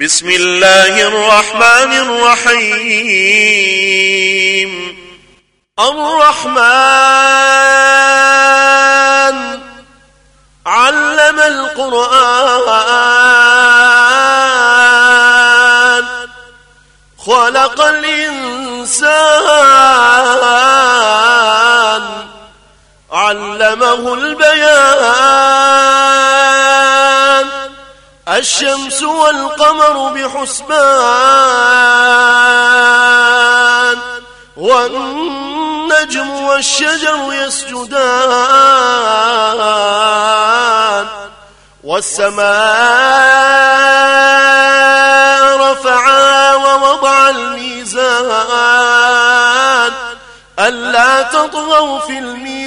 بسم الله الرحمن الرحيم. الرحمن علم القرآن. خلق الإنسان. علمه البيان. الشمس والقمر بحسبان والنجم والشجر يسجدان والسماء رفعها ووضع الميزان ألا تطغوا في الميزان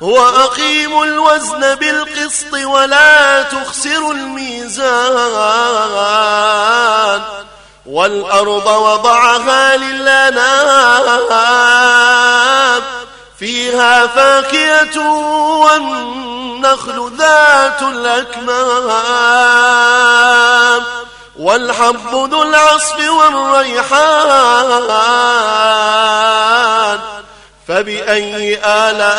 وأقيموا الوزن بالقسط ولا تخسروا الميزان. والأرض وضعها للأنام. فيها فاكهة والنخل ذات الأكمام. والحب ذو العصف والريحان. فبأي آلاء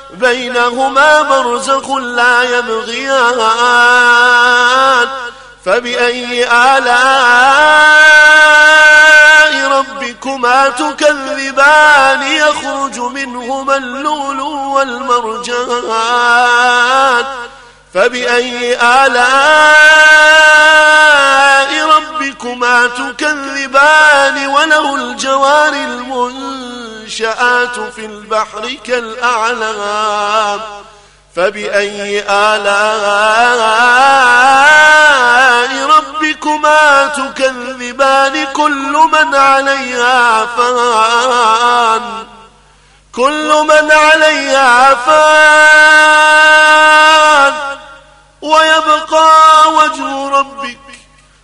بينهما برزخ لا يبغيان. فبأي آلاء ربكما تكذبان؟ يخرج منهما اللؤلؤ والمرجان. فبأي آلاء ربكما تكذبان؟ وله الجوار المنشآت في البحر كالأعلام فبأي آلاء ربكما تكذبان؟ كل من عليها فان كل من عليها فان. ويبقى وجه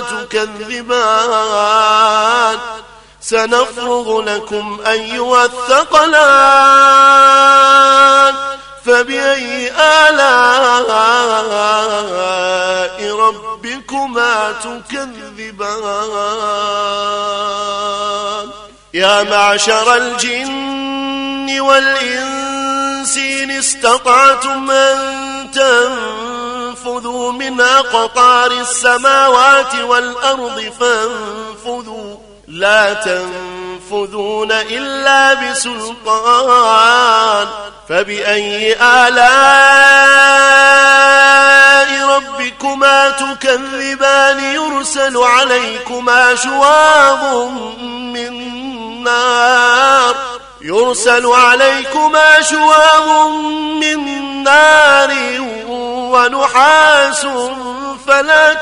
تكذبان. سنفرغ لكم أيها الثقلان. فبأي آلاء ربكما تكذبان؟ يا معشر الجن والإنس إن استطعتم أن تنفذوا من أقطار السماوات والأرض فانفذوا. لا تنفذون إلا بسلطان. فبأي آلاء ربكما تكذبان؟ يرسل عليكما شواظ من نار. يرسل عليكما شواظ من نار. ونحاس فلا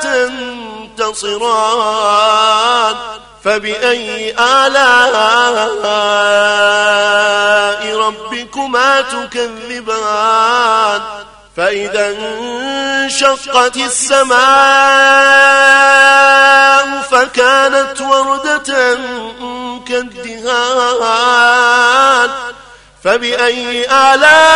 تنتصران فبأي آلاء ربكما تكذبان فإذا انشقت السماء فكانت وردة كالدهان فبأي آلاء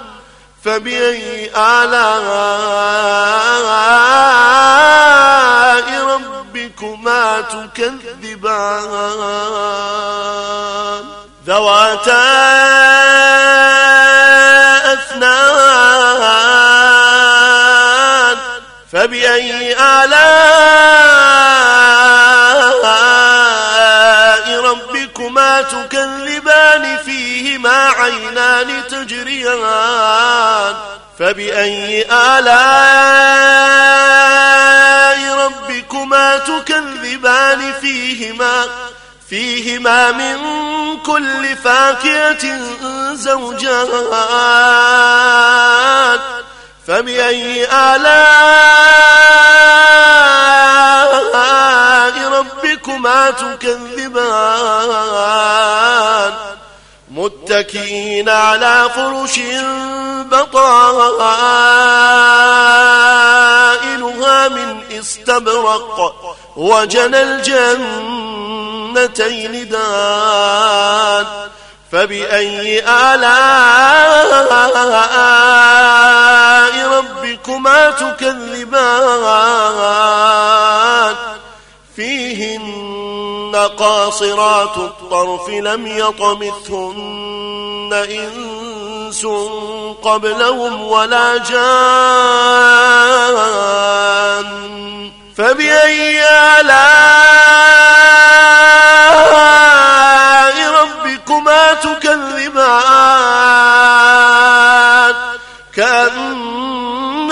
فبأي آلاء ربكما تكذبان؟ ذواتا أثنان. فبأي آلاء ربكما تكذبان فيهما عينان تجريان فبأي آلاء ربكما تكذبان فيهما فيهما من كل فاكهة زوجان فبأي آلاء ربكما تكذبان. متكئين على فرش بطائنها من استبرق. وجنى الجنتين دان. فبأي آلاء ربكما تكذبان؟ قاصرات الطرف لم يطمثهن إنس قبلهم ولا جان فبأي آلاء ربكما تكذبان؟ كأنهن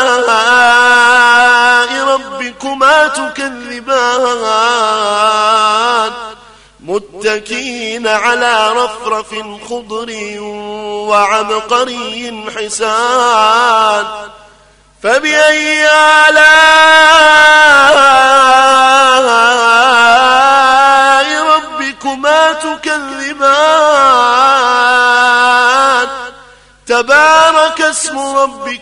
تكذبان. متكين على رفرف خضر وعبقري حسان. فبأي آلاء ربكما تكذبان؟ تبارك اسم ربك